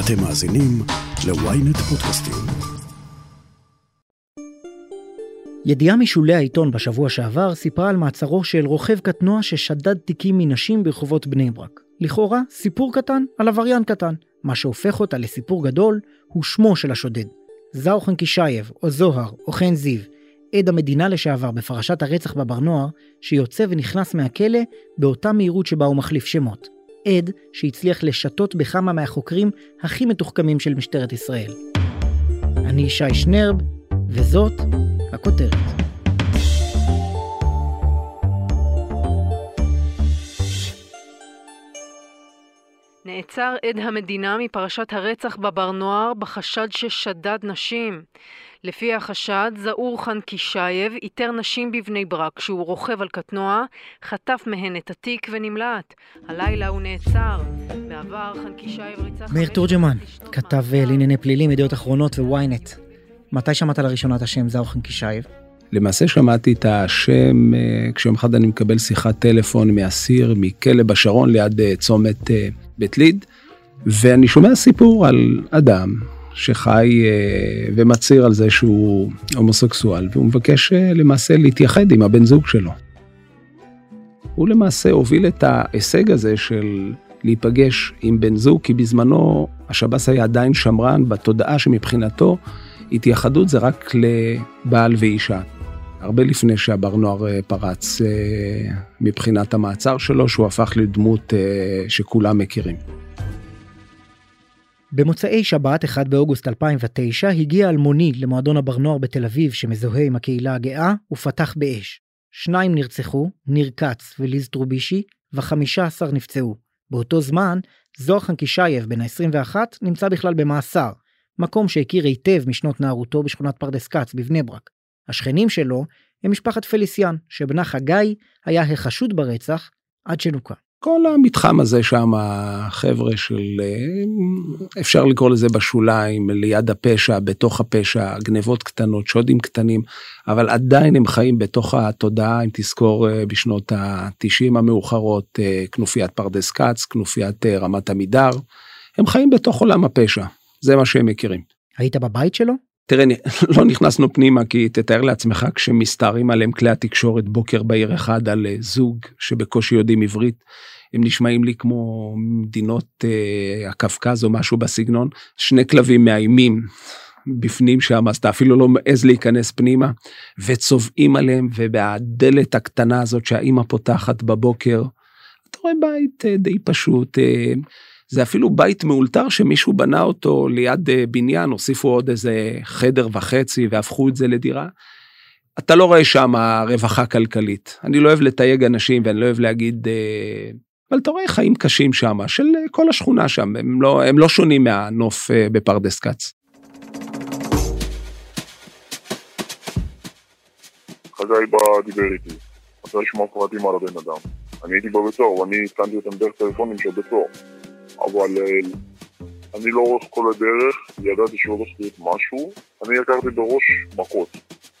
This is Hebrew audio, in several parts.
אתם מאזינים ל-ynet פודקאסטים. ידיעה משולי העיתון בשבוע שעבר סיפרה על מעצרו של רוכב קטנוע ששדד תיקים מנשים ברחובות בני ברק. לכאורה, סיפור קטן על עבריין קטן. מה שהופך אותה לסיפור גדול הוא שמו של השודד. זאו חנקישייב, או זוהר, או חן זיו, עד המדינה לשעבר בפרשת הרצח בבר נוער, שיוצא ונכנס מהכלא באותה מהירות שבה הוא מחליף שמות. עד שהצליח לשתות בכמה מהחוקרים הכי מתוחכמים של משטרת ישראל. אני ישי שנרב, וזאת הכותרת. נעצר עד המדינה מפרשת הרצח בבר נוער בחשד ששדד נשים. לפי החשד, זעור חן קישייב איתר נשים בבני ברק כשהוא רוכב על קטנוע, חטף מהן את התיק ונמלט. הלילה הוא נעצר. בעבר חנקישייב ריצה... מאיר תורג'מן, כתב אה, לענייני פלילים, ידיעות אחרונות וויינט. מתי שמעת לראשונה את השם זאור חנקישייב? למעשה שמעתי את השם אה, כשיום אחד אני מקבל שיחת טלפון מאסיר מכלא השרון ליד אה, צומת בית ליד, ואני שומע סיפור על אדם שחי אה, ומצהיר על זה שהוא הומוסקסואל, והוא מבקש אה, למעשה להתייחד עם הבן זוג שלו. הוא למעשה הוביל את ההישג הזה של להיפגש עם בן זוג, כי בזמנו השב"ס היה עדיין שמרן בתודעה שמבחינתו התייחדות זה רק לבעל ואישה. הרבה לפני שהבר נוער אה, פרץ מבחינת המעצר שלו, שהוא הפך לדמות שכולם מכירים. במוצאי שבת, 1 באוגוסט 2009, הגיע אלמוני למועדון הבר נוער בתל אביב שמזוהה עם הקהילה הגאה, ופתח באש. שניים נרצחו, ניר כץ וליז טרובושי, ו-15 נפצעו. באותו זמן, זאור חנקישייב, בן ה-21, נמצא בכלל במאסר, מקום שהכיר היטב משנות נערותו בשכונת פרדס כץ בבני ברק. השכנים שלו הם משפחת פליסיאן, שבנה חגי היה החשוד ברצח עד שנוקה. כל המתחם הזה שם, חבר'ה של, אפשר לקרוא לזה בשוליים, ליד הפשע, בתוך הפשע, גנבות קטנות, שודים קטנים, אבל עדיין הם חיים בתוך התודעה, אם תזכור בשנות ה-90 המאוחרות, כנופיית פרדס כץ, כנופיית רמת עמידר, הם חיים בתוך עולם הפשע, זה מה שהם מכירים. היית בבית שלו? תראה, לא נכנסנו פנימה כי תתאר לעצמך כשמסתערים עליהם כלי התקשורת בוקר בהיר אחד על זוג שבקושי יודעים עברית. הם נשמעים לי כמו מדינות אה, הקווקז או משהו בסגנון, שני כלבים מאיימים בפנים שם, אז אתה אפילו לא מעז להיכנס פנימה, וצובעים עליהם, ובדלת הקטנה הזאת שהאימא פותחת בבוקר, אתה רואה בית אה, די פשוט. זה אפילו בית מאולתר שמישהו בנה אותו ליד אה, בניין, הוסיפו עוד איזה חדר וחצי והפכו את זה לדירה. אתה לא רואה שם רווחה כלכלית. אני לא אוהב לתייג אנשים ואני לא אוהב להגיד אה, אבל אתה רואה חיים קשים שם, של אה, כל השכונה שם, הם לא, הם לא שונים מהנוף בפרדס כץ. חגי בא דיבר איתי, רצה לשמוע פרטים על הבן אדם. אני הייתי בבית סוהר ואני עדכנתי אותם דרך טלפונים של בית סוהר. אבל אה, אני לא לאורך כל הדרך ידעתי שהולך להיות משהו, אני לקחתי בראש מכות.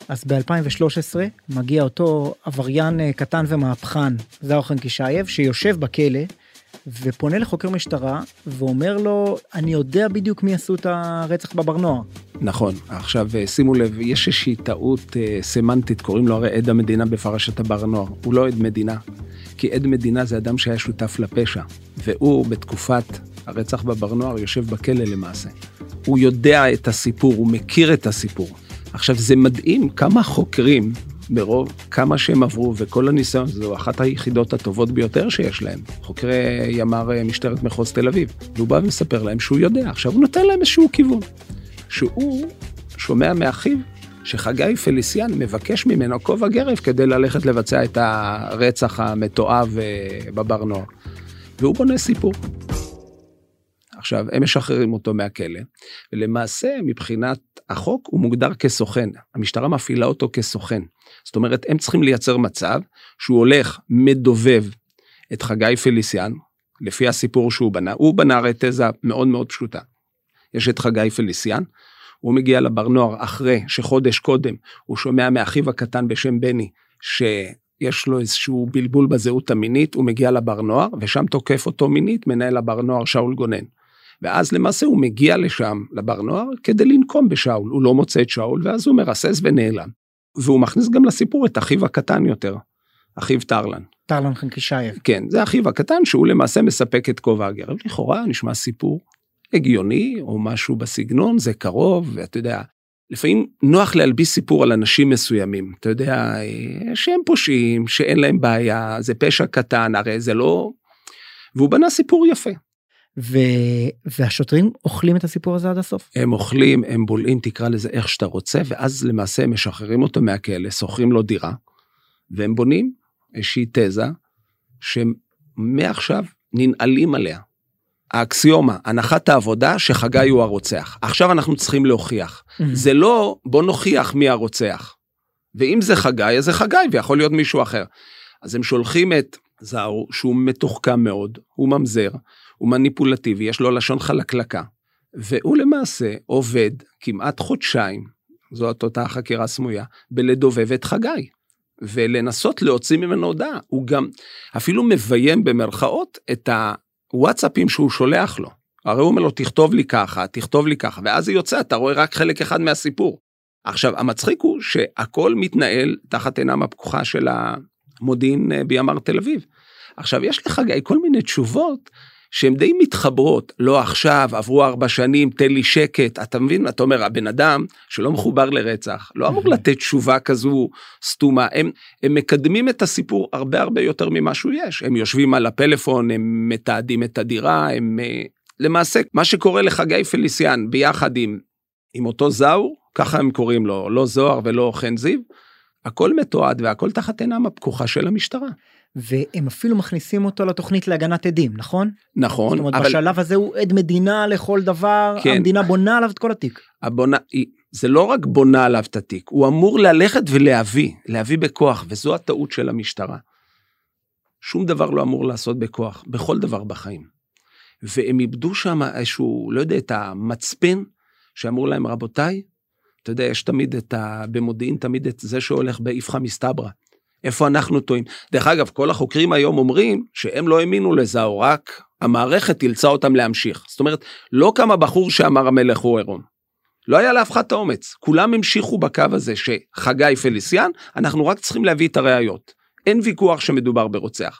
אז ב-2013 מגיע אותו עבריין אה, קטן ומהפכן, זאו חנקישייב, שיושב בכלא ופונה לחוקר משטרה ואומר לו, אני יודע בדיוק מי עשו את הרצח בבר נוער. נכון, עכשיו אה, שימו לב, יש איזושהי טעות אה, סמנטית, קוראים לו הרי עד המדינה בפרשת הבר נוער, הוא לא עד מדינה, כי עד מדינה זה אדם שהיה שותף לפשע, והוא בתקופת הרצח בבר נוער יושב בכלא למעשה. הוא יודע את הסיפור, הוא מכיר את הסיפור. עכשיו זה מדהים כמה חוקרים ברוב כמה שהם עברו וכל הניסיון זו אחת היחידות הטובות ביותר שיש להם. חוקרי ימ"ר אה, משטרת מחוז תל אביב. והוא בא ומספר להם שהוא יודע. עכשיו הוא נותן להם איזשהו כיוון. שהוא שומע מאחיו שחגי פליסיאן מבקש ממנו כובע גרב כדי ללכת לבצע את הרצח המתועב אה, בבר נוער. והוא בונה סיפור. עכשיו, הם משחררים אותו מהכלא, ולמעשה מבחינת החוק הוא מוגדר כסוכן, המשטרה מפעילה אותו כסוכן. זאת אומרת, הם צריכים לייצר מצב שהוא הולך, מדובב את חגי פליסיאן, לפי הסיפור שהוא בנה, הוא בנה הרי תזה מאוד מאוד פשוטה. יש את חגי פליסיאן, הוא מגיע לבר נוער אחרי שחודש קודם הוא שומע מאחיו הקטן בשם בני, ש... יש לו איזשהו בלבול בזהות המינית, הוא מגיע לבר נוער, ושם תוקף אותו מינית מנהל הבר נוער שאול גונן. ואז למעשה הוא מגיע לשם, לבר נוער, כדי לנקום בשאול. הוא לא מוצא את שאול, ואז הוא מרסס ונעלם. והוא מכניס גם לסיפור את אחיו הקטן יותר, אחיו טרלן. טרלן חנקישייב. כן, זה אחיו הקטן שהוא למעשה מספק את כובע הגרב. לכאורה נשמע סיפור הגיוני, או משהו בסגנון, זה קרוב, ואתה יודע, לפעמים נוח להלביס סיפור על אנשים מסוימים, אתה יודע, שהם פושעים, שאין להם בעיה, זה פשע קטן, הרי זה לא... והוא בנה סיפור יפה. ו... והשוטרים אוכלים את הסיפור הזה עד הסוף. הם אוכלים, הם בולעים, תקרא לזה איך שאתה רוצה, ואז למעשה הם משחררים אותו מהכלא, שוכרים לו דירה, והם בונים איזושהי תזה שמעכשיו ננעלים עליה. האקסיומה, הנחת העבודה שחגי הוא הרוצח. עכשיו אנחנו צריכים להוכיח. Mm-hmm. זה לא בוא נוכיח מי הרוצח. ואם זה חגי, אז זה חגי, ויכול להיות מישהו אחר. אז הם שולחים את זאור, שהוא מתוחכם מאוד, הוא ממזר, הוא מניפולטיבי, יש לו לשון חלקלקה. והוא למעשה עובד כמעט חודשיים, זאת אותה חקירה סמויה, בלדובב את חגי. ולנסות להוציא ממנו הודעה. הוא גם אפילו מביים במרכאות את הוואטסאפים שהוא שולח לו. הרי הוא אומר לו, תכתוב לי ככה, תכתוב לי ככה, ואז זה יוצא, אתה רואה רק חלק אחד מהסיפור. עכשיו, המצחיק הוא שהכל מתנהל תחת עינם הפקוחה של המודיעין אה, בימ"ר תל אביב. עכשיו, יש לך גיא כל מיני תשובות שהן די מתחברות, לא עכשיו, עברו ארבע שנים, תן לי שקט, אתה מבין? אתה אומר, הבן אדם שלא מחובר לרצח, לא אמור לתת תשובה כזו סתומה, הם, הם מקדמים את הסיפור הרבה הרבה יותר ממה שהוא יש, הם יושבים על הפלאפון, הם מתעדים את הדירה, הם... אה, למעשה, מה שקורה לחגי פליסיאן ביחד עם, עם אותו זאור, ככה הם קוראים לו, לא זוהר ולא חן זיו, הכל מתועד והכל תחת עינם הפקוחה של המשטרה. והם אפילו מכניסים אותו לתוכנית להגנת עדים, נכון? נכון, זאת אומרת, אבל... בשלב הזה הוא עד מדינה לכל דבר, כן. המדינה בונה עליו את כל התיק. הבונה, זה לא רק בונה עליו את התיק, הוא אמור ללכת ולהביא, להביא בכוח, וזו הטעות של המשטרה. שום דבר לא אמור לעשות בכוח, בכל דבר בחיים. והם איבדו שם איזשהו, לא יודע, את המצפן שאמרו להם, רבותיי, אתה יודע, יש תמיד את ה... במודיעין תמיד את זה שהולך באיפכא מסתברא. איפה אנחנו טועים? דרך אגב, כל החוקרים היום אומרים שהם לא האמינו לזהו, רק המערכת אילצה אותם להמשיך. זאת אומרת, לא קם הבחור שאמר המלך הוא עירום. לא היה לאף אחד את האומץ. כולם המשיכו בקו הזה שחגי פליסיאן, אנחנו רק צריכים להביא את הראיות. אין ויכוח שמדובר ברוצח.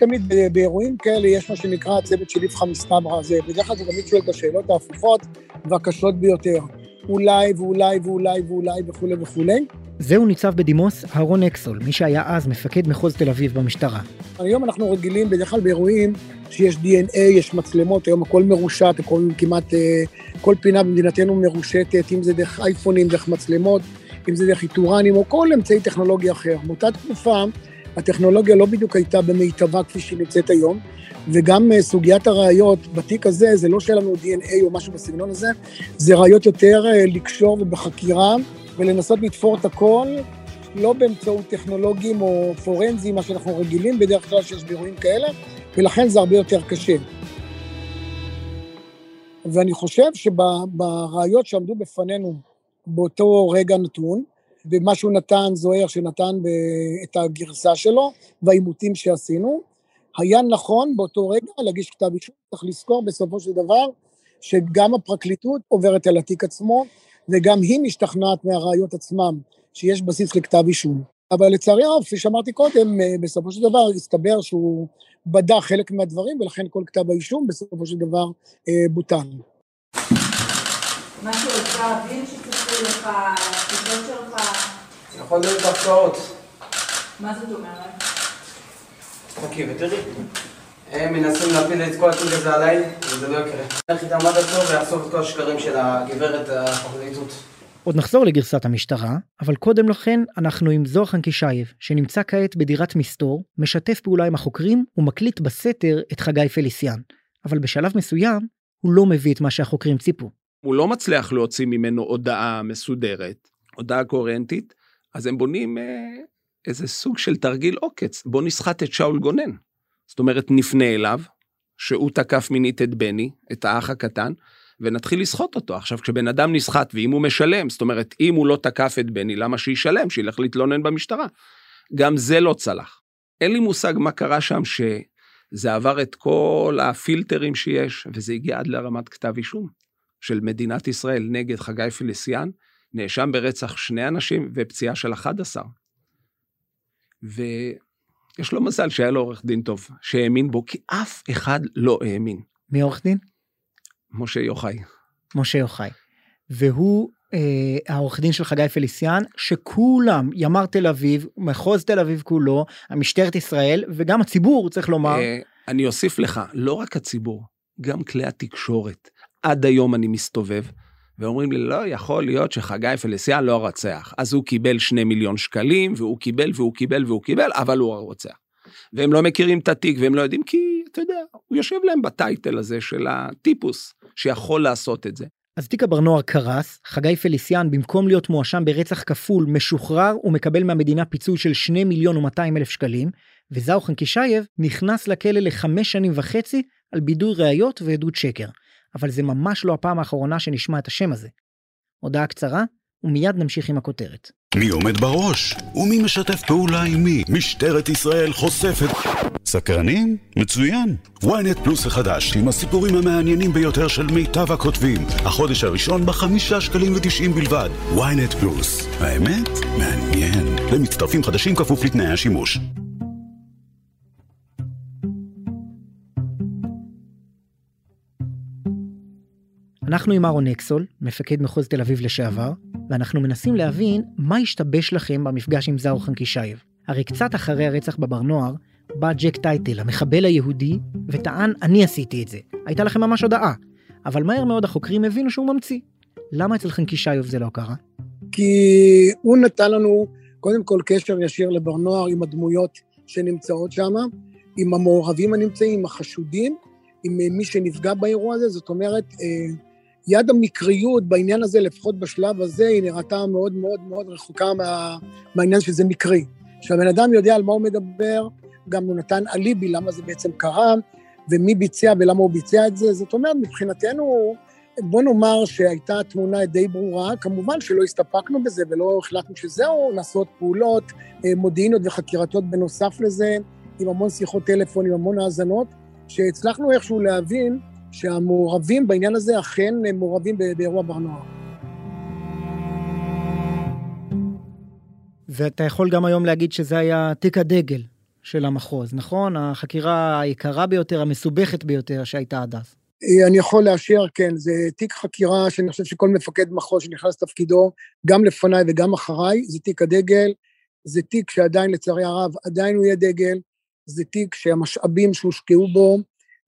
תמיד באירועים כאלה יש מה שנקרא הצוות של איפכא מסתברא, זה בדרך כלל זה תמיד שואל את השאלות ההפוכות והקשות ביותר. אולי ואולי ואולי ואולי וכולי וכולי. זהו ניצב בדימוס אהרון אקסול, מי שהיה אז מפקד מחוז תל אביב במשטרה. היום אנחנו רגילים בדרך כלל באירועים שיש DNA, יש מצלמות, היום הכל מרושת, הכל כמעט, אה, כל פינה במדינתנו מרושתת, אם זה דרך אייפונים, דרך מצלמות, אם זה דרך איתורנים או כל אמצעי טכנולוגי אחר. באותה תקופה הטכנולוגיה לא בדיוק הייתה במיטבה כפי שהיא נמצאת היום, וגם אה, סוגיית הראיות בתיק הזה, זה לא שיהיה לנו DNA או משהו בסגנון הזה, זה ראיות יותר אה, לקשור ובחקירה, ולנסות לתפור את הכל, לא באמצעות טכנולוגים או פורנזים, מה שאנחנו רגילים בדרך כלל שיש באירועים כאלה, ולכן זה הרבה יותר קשה. ואני חושב שבראיות שעמדו בפנינו באותו רגע נתון, ומה שהוא נתן, זוהר שנתן את הגרסה שלו, והעימותים שעשינו. היה נכון באותו רגע להגיש כתב אישום, צריך לזכור בסופו של דבר שגם הפרקליטות עוברת על התיק עצמו, וגם היא משתכנעת מהראיות עצמם, שיש בסיס לכתב אישום. אבל לצערי הרב, כפי שאמרתי קודם, אה, בסופו של דבר הסתבר שהוא בדה חלק מהדברים, ולכן כל כתב האישום בסופו של דבר אה, בוטל. על גזר הדין לך, שלך? זה יכול להיות בהפתעות. מה זאת אומרת? חכי ותראי. הם מנסים להפיל את כל התיק הזה עליי, וזה לא יקרה. איך איתם עד עצמו ויחשוף את כל השקרים של הגברת הפרקליטות. עוד נחזור לגרסת המשטרה, אבל קודם לכן אנחנו עם זוהר חנקישייב, שנמצא כעת בדירת מסתור, משתף פעולה עם החוקרים ומקליט בסתר את חגי פליסיאן. אבל בשלב מסוים, הוא לא מביא את מה שהחוקרים ציפו. הוא לא מצליח להוציא ממנו הודעה מסודרת, הודעה קוהרנטית, אז הם בונים אה, איזה סוג של תרגיל עוקץ. בוא נסחט את שאול גונן. זאת אומרת, נפנה אליו, שהוא תקף מינית את בני, את האח הקטן, ונתחיל לסחוט אותו. עכשיו, כשבן אדם נסחט, ואם הוא משלם, זאת אומרת, אם הוא לא תקף את בני, למה שישלם? שילך להתלונן במשטרה. גם זה לא צלח. אין לי מושג מה קרה שם שזה עבר את כל הפילטרים שיש, וזה הגיע עד לרמת כתב אישום של מדינת ישראל נגד חגי פליסיאן, נאשם ברצח שני אנשים ופציעה של 11. ויש לו מזל שהיה לו עורך דין טוב, שהאמין בו, כי אף אחד לא האמין. מי עורך דין? משה יוחאי. משה יוחאי. והוא אה, העורך דין של חגי פליסיאן, שכולם, ימ"ר תל אביב, מחוז תל אביב כולו, המשטרת ישראל, וגם הציבור, צריך לומר. אה, אני אוסיף לך, לא רק הציבור, גם כלי התקשורת. עד היום אני מסתובב, ואומרים לי, לא יכול להיות שחגי פליסיאן לא הרצח. אז הוא קיבל שני מיליון שקלים, והוא קיבל והוא קיבל והוא קיבל, אבל הוא הרוצח. והם לא מכירים את התיק, והם לא יודעים, כי, אתה יודע, הוא יושב להם בטייטל הזה של הטיפוס שיכול לעשות את זה. אז תיק הברנוער קרס, חגי פליסיאן במקום להיות מואשם ברצח כפול משוחרר ומקבל מהמדינה פיצוי של 2 מיליון ו-200 אלף שקלים, וזאו חנקישייב נכנס לכלא לחמש שנים וחצי על בידוי ראיות ועדות שקר. אבל זה ממש לא הפעם האחרונה שנשמע את השם הזה. הודעה קצרה, ומיד נמשיך עם הכותרת. מי עומד בראש? ומי משתף פעולה עם מי? משטרת ישראל חושפת... סקרנים? מצוין. ynet פלוס החדש, עם הסיפורים המעניינים ביותר של מיטב הכותבים. החודש הראשון בחמישה שקלים ותשעים בלבד. ynet פלוס. האמת? מעניין. למצטרפים חדשים כפוף לתנאי השימוש. אנחנו עם אהרון אקסול, מפקד מחוז תל אביב לשעבר, ואנחנו מנסים להבין מה השתבש לכם במפגש עם זאור חנקישייב. הרי קצת אחרי הרצח בבר נוער, בא ג'ק טייטל, המחבל היהודי, וטען, אני עשיתי את זה. הייתה לכם ממש הודעה. אבל מהר מאוד החוקרים הבינו שהוא ממציא. למה אצל חנקישייב זה לא קרה? כי הוא נתן לנו, קודם כל, קשר ישיר לבר נוער עם הדמויות שנמצאות שם, עם המעורבים הנמצאים, עם החשודים, עם מי שנפגע באירוע הזה, זאת אומרת, אה, יד המקריות בעניין הזה, לפחות בשלב הזה, היא נראתה מאוד מאוד מאוד רחוקה מה, מהעניין שזה מקרי. שהבן אדם יודע על מה הוא מדבר, גם הוא נתן אליבי למה זה בעצם קרה, ומי ביצע ולמה הוא ביצע את זה. זאת אומרת, מבחינתנו, בוא נאמר שהייתה תמונה די ברורה, כמובן שלא הסתפקנו בזה ולא החלטנו שזהו, לעשות פעולות אה, מודיעיניות וחקירתיות בנוסף לזה, עם המון שיחות טלפון, עם המון האזנות, שהצלחנו איכשהו להבין שהמעורבים בעניין הזה אכן מעורבים באירוע בר נוער. ואתה יכול גם היום להגיד שזה היה תיק הדגל של המחוז, נכון? החקירה היקרה ביותר, המסובכת ביותר שהייתה עד אז. אני יכול לאשר, כן, זה תיק חקירה שאני חושב שכל מפקד מחוז שנכנס לתפקידו, גם לפניי וגם אחריי, זה תיק הדגל, זה תיק שעדיין, לצערי הרב, עדיין הוא יהיה דגל, זה תיק שהמשאבים שהושקעו בו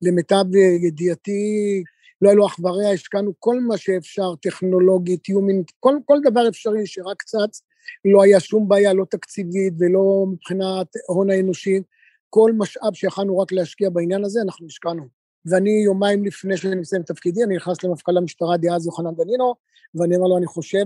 למיטב ידיעתי, לא היה לו אח ורע, השקענו כל מה שאפשר, טכנולוגית, יומינית, כל, כל דבר אפשרי שרק צץ, לא היה שום בעיה, לא תקציבית ולא מבחינת הון האנושי, כל משאב שיכלנו רק להשקיע בעניין הזה, אנחנו השקענו. ואני יומיים לפני שאני מסיים את תפקידי, אני נכנס למפכ"ל המשטרה דאז יוחנן דנינו, ואני אומר לו, אני חושב,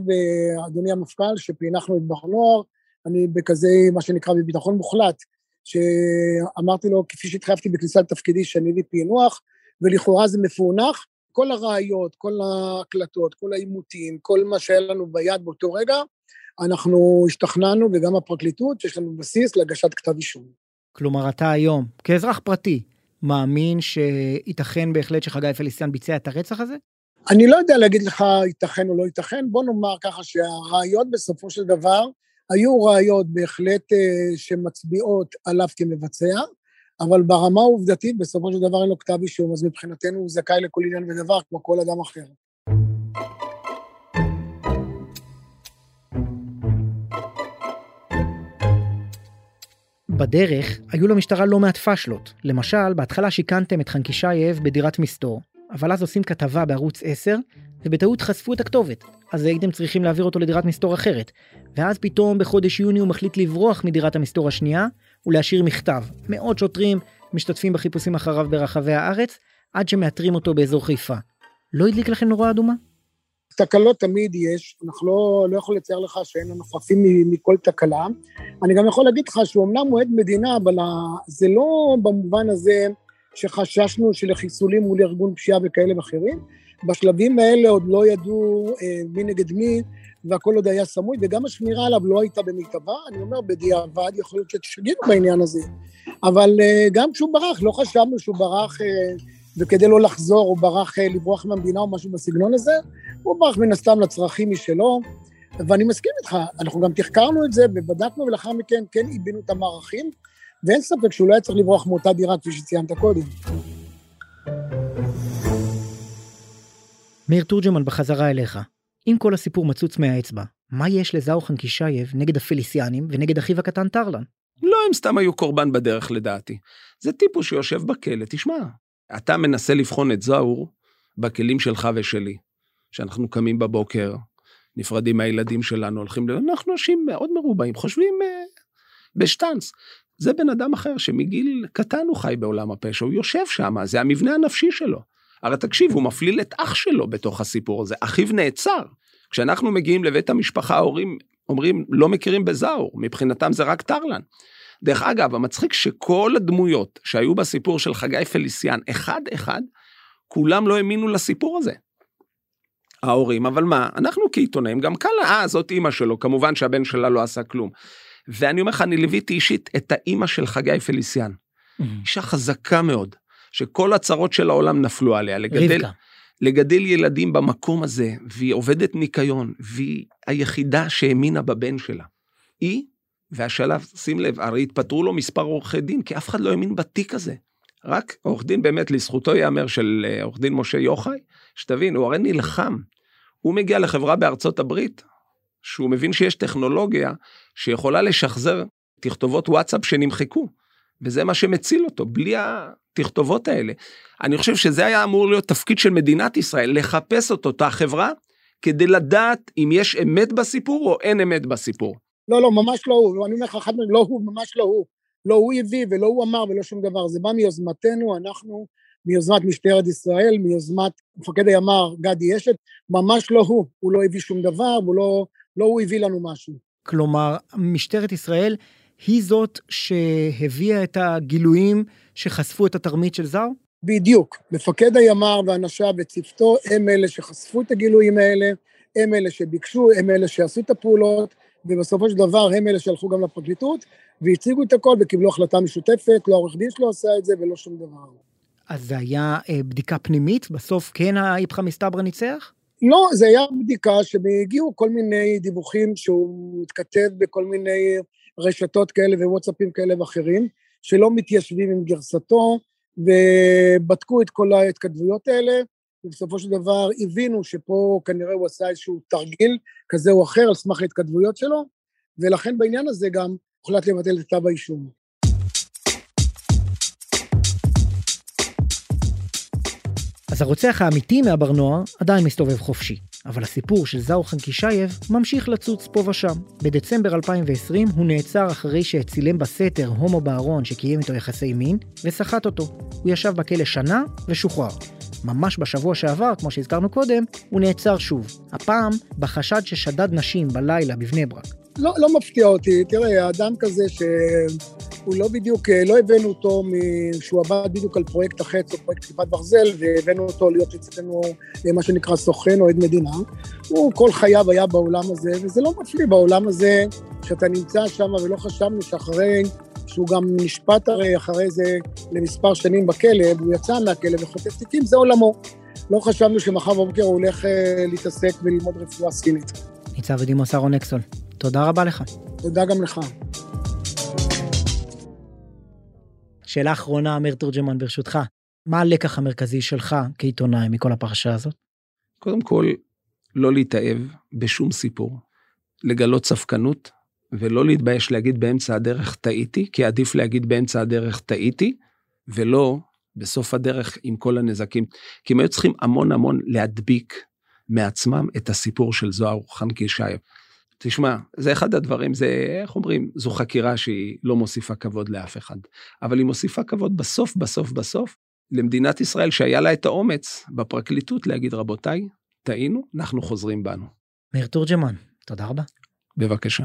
אדוני המפכ"ל, שפענחנו את בר נוער, אני בכזה, מה שנקרא, בביטחון מוחלט, שאמרתי לו, כפי שהתחייבתי בכניסה לתפקידי, שאני אביא פענוח, ולכאורה זה מפוענח. כל הראיות, כל ההקלטות, כל העימותים, כל מה שהיה לנו ביד באותו רגע, אנחנו השתכנענו, וגם הפרקליטות, שיש לנו בסיס להגשת כתב אישום. כלומר, אתה היום, כאזרח פרטי, מאמין שייתכן בהחלט שחגי פליסטיאן ביצע את הרצח הזה? אני לא יודע להגיד לך ייתכן או לא ייתכן, בוא נאמר ככה שהראיות בסופו של דבר היו ראיות בהחלט אה, שמצביעות עליו כמבצע, אבל ברמה העובדתית בסופו של דבר אין לו כתב אישום, אז מבחינתנו הוא זכאי לכל עניין ודבר כמו כל אדם אחר. בדרך היו למשטרה לא מעט פאשלות. למשל, בהתחלה שיכנתם את חנקישייב בדירת מסתור, אבל אז עושים כתבה בערוץ 10, ובטעות חשפו את הכתובת, אז הייתם צריכים להעביר אותו לדירת מסתור אחרת. ואז פתאום בחודש יוני הוא מחליט לברוח מדירת המסתור השנייה, ולהשאיר מכתב. מאות שוטרים משתתפים בחיפושים אחריו ברחבי הארץ, עד שמאתרים אותו באזור חיפה. לא הדליק לכם נורה אדומה? תקלות תמיד יש, אנחנו לא, לא יכול לצייר לך שאין לנו חפים מכל תקלה. אני גם יכול להגיד לך שהוא אמנם מועד מדינה, אבל זה לא במובן הזה שחששנו שלחיסולים מול ארגון פשיעה וכאלה ואחרים, בשלבים האלה עוד לא ידעו אה, מי נגד מי, והכל עוד היה סמוי, וגם השמירה עליו לא הייתה במיטבה. אני אומר, בדיעבד, יכול להיות שתשגינו בעניין הזה. אבל אה, גם כשהוא ברח, לא חשבנו שהוא ברח, אה, וכדי לא לחזור, הוא ברח אה, לברוח מהמדינה או משהו בסגנון הזה, הוא ברח מן הסתם לצרכים משלו. ואני מסכים איתך, אנחנו גם תחקרנו את זה ובדקנו, ולאחר מכן כן עיבינו את המערכים, ואין ספק שהוא לא היה צריך לברוח מאותה דירה, כפי שציינת קודם. מאיר תורג'מן, בחזרה אליך. אם כל הסיפור מצוץ מהאצבע, מה יש לזאו חנקישייב נגד הפליסיאנים ונגד אחיו הקטן טרלן? לא, הם סתם היו קורבן בדרך לדעתי. זה טיפוס שיושב בכלא, תשמע, אתה מנסה לבחון את זאור בכלים שלך ושלי. שאנחנו קמים בבוקר, נפרדים מהילדים שלנו, הולכים ל... אנחנו אנשים מאוד מרובעים, חושבים uh, בשטאנץ. זה בן אדם אחר שמגיל קטן הוא חי בעולם הפשע, הוא יושב שם, זה המבנה הנפשי שלו. הרי תקשיב, הוא מפליל את אח שלו בתוך הסיפור הזה, אחיו נעצר. כשאנחנו מגיעים לבית המשפחה, ההורים אומרים, לא מכירים בזאור, מבחינתם זה רק טרלן. דרך אגב, המצחיק שכל הדמויות שהיו בסיפור של חגי פליסיאן, אחד-אחד, כולם לא האמינו לסיפור הזה. ההורים, אבל מה, אנחנו כעיתונאים, גם קל, אה, זאת אימא שלו, כמובן שהבן שלה לא עשה כלום. ואני אומר לך, אני ליוויתי אישית את האימא של חגי פליסיאן. Mm-hmm. אישה חזקה מאוד, שכל הצרות של העולם נפלו עליה. לגדל, רבקה. לגדל ילדים במקום הזה, והיא עובדת ניקיון, והיא היחידה שהאמינה בבן שלה. היא, והשלב, שים לב, הרי התפטרו לו מספר עורכי דין, כי אף אחד לא האמין בתיק הזה. רק עורך דין באמת, לזכותו ייאמר של אה, עורך דין משה יוחאי, שתבין, הוא הרי נלחם. הוא מגיע לחברה בארצות הברית, שהוא מבין שיש טכנולוגיה שיכולה לשחזר תכתובות וואטסאפ שנמחקו, וזה מה שמציל אותו, בלי התכתובות האלה. אני חושב שזה היה אמור להיות תפקיד של מדינת ישראל, לחפש אותו, את החברה, כדי לדעת אם יש אמת בסיפור או אין אמת בסיפור. לא, לא, ממש לא הוא, אני אומר לך, אחד מהם, לא הוא, ממש לא הוא. לא הוא הביא ולא הוא אמר ולא שום דבר, זה בא מיוזמתנו, אנחנו, מיוזמת משטרת ישראל, מיוזמת מפקד הימ"ר גדי אשת, ממש לא הוא, הוא לא הביא שום דבר, הוא לא, לא הוא הביא לנו משהו. כלומר, משטרת ישראל היא זאת שהביאה את הגילויים שחשפו את התרמית של זר? בדיוק. מפקד הימ"ר ואנשיו וצוותו הם אלה שחשפו את הגילויים האלה, הם אלה שביקשו, הם אלה שעשו את הפעולות, ובסופו של דבר הם אלה שהלכו גם לפרקליטות, והציגו את הכל וקיבלו החלטה משותפת, לא העורך דין שלו עשה את זה ולא שום דבר. אז זה היה אה, בדיקה פנימית? בסוף כן האיפכא מסתברא ניצח? לא, זה היה בדיקה שהגיעו כל מיני דיווחים שהוא מתכתב בכל מיני רשתות כאלה ווואטסאפים כאלה ואחרים, שלא מתיישבים עם גרסתו, ובדקו את כל ההתכתבויות האלה, ובסופו של דבר הבינו שפה כנראה הוא עשה איזשהו תרגיל כזה או אחר על סמך ההתכתבויות שלו, ולכן בעניין הזה גם הוחלט לבטל את כתב האישום. אז הרוצח האמיתי מהבר נוער עדיין מסתובב חופשי, אבל הסיפור של זאו חנקישייב ממשיך לצוץ פה ושם. בדצמבר 2020 הוא נעצר אחרי שצילם בסתר הומו בארון שקיים איתו יחסי מין, וסחט אותו. הוא ישב בכלא שנה ושוחרר. ממש בשבוע שעבר, כמו שהזכרנו קודם, הוא נעצר שוב. הפעם בחשד ששדד נשים בלילה בבני ברק. לא, לא מפתיע אותי. תראה, אדם כזה שהוא לא בדיוק, לא הבאנו אותו, שהוא עבד בדיוק על פרויקט החץ או פרויקט כיפת ברזל, והבאנו אותו להיות אצלנו מה שנקרא סוכן או עד מדינה. הוא כל חייו היה בעולם הזה, וזה לא מפליא בעולם הזה שאתה נמצא שם ולא חשבנו שאחרי, שהוא גם נשפט הרי אחרי זה למספר שנים בכלא, והוא יצא מהכלא וחוטף תיקים, זה עולמו. לא חשבנו שמחר בבוקר הוא הולך אה, להתעסק וללמוד רפואה סינית. ניצב ודימוס אהרון אקסול, תודה רבה לך. תודה גם לך. שאלה אחרונה, אמיר תורג'מן, ברשותך. מה הלקח המרכזי שלך כעיתונאי מכל הפרשה הזאת? קודם כל, לא להתאהב בשום סיפור, לגלות ספקנות, ולא להתבייש להגיד באמצע הדרך טעיתי, כי עדיף להגיד באמצע הדרך טעיתי, ולא בסוף הדרך עם כל הנזקים. כי הם היו צריכים המון המון להדביק מעצמם את הסיפור של זוהר חנקי ישעיו. תשמע, זה אחד הדברים, זה, איך אומרים, זו חקירה שהיא לא מוסיפה כבוד לאף אחד, אבל היא מוסיפה כבוד בסוף, בסוף, בסוף, למדינת ישראל שהיה לה את האומץ בפרקליטות להגיד, רבותיי, טעינו, אנחנו חוזרים בנו. מאיר תורג'מן, תודה רבה. בבקשה.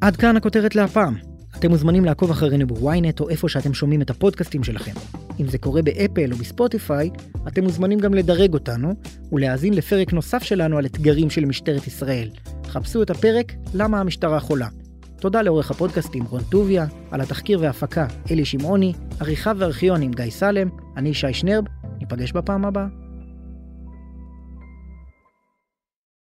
עד כאן הכותרת להפעם. אתם מוזמנים לעקוב אחרינו בוויינט או איפה שאתם שומעים את הפודקאסטים שלכם. אם זה קורה באפל או בספוטיפיי, אתם מוזמנים גם לדרג אותנו ולהאזין לפרק נוסף שלנו על אתגרים של משטרת ישראל. חפשו את הפרק "למה המשטרה חולה". תודה לעורך הפודקאסטים רון טוביה, על התחקיר וההפקה אלי שמעוני, עריכה וארכיון עם גיא סלם, אני שי שנרב, ניפגש בפעם הבאה.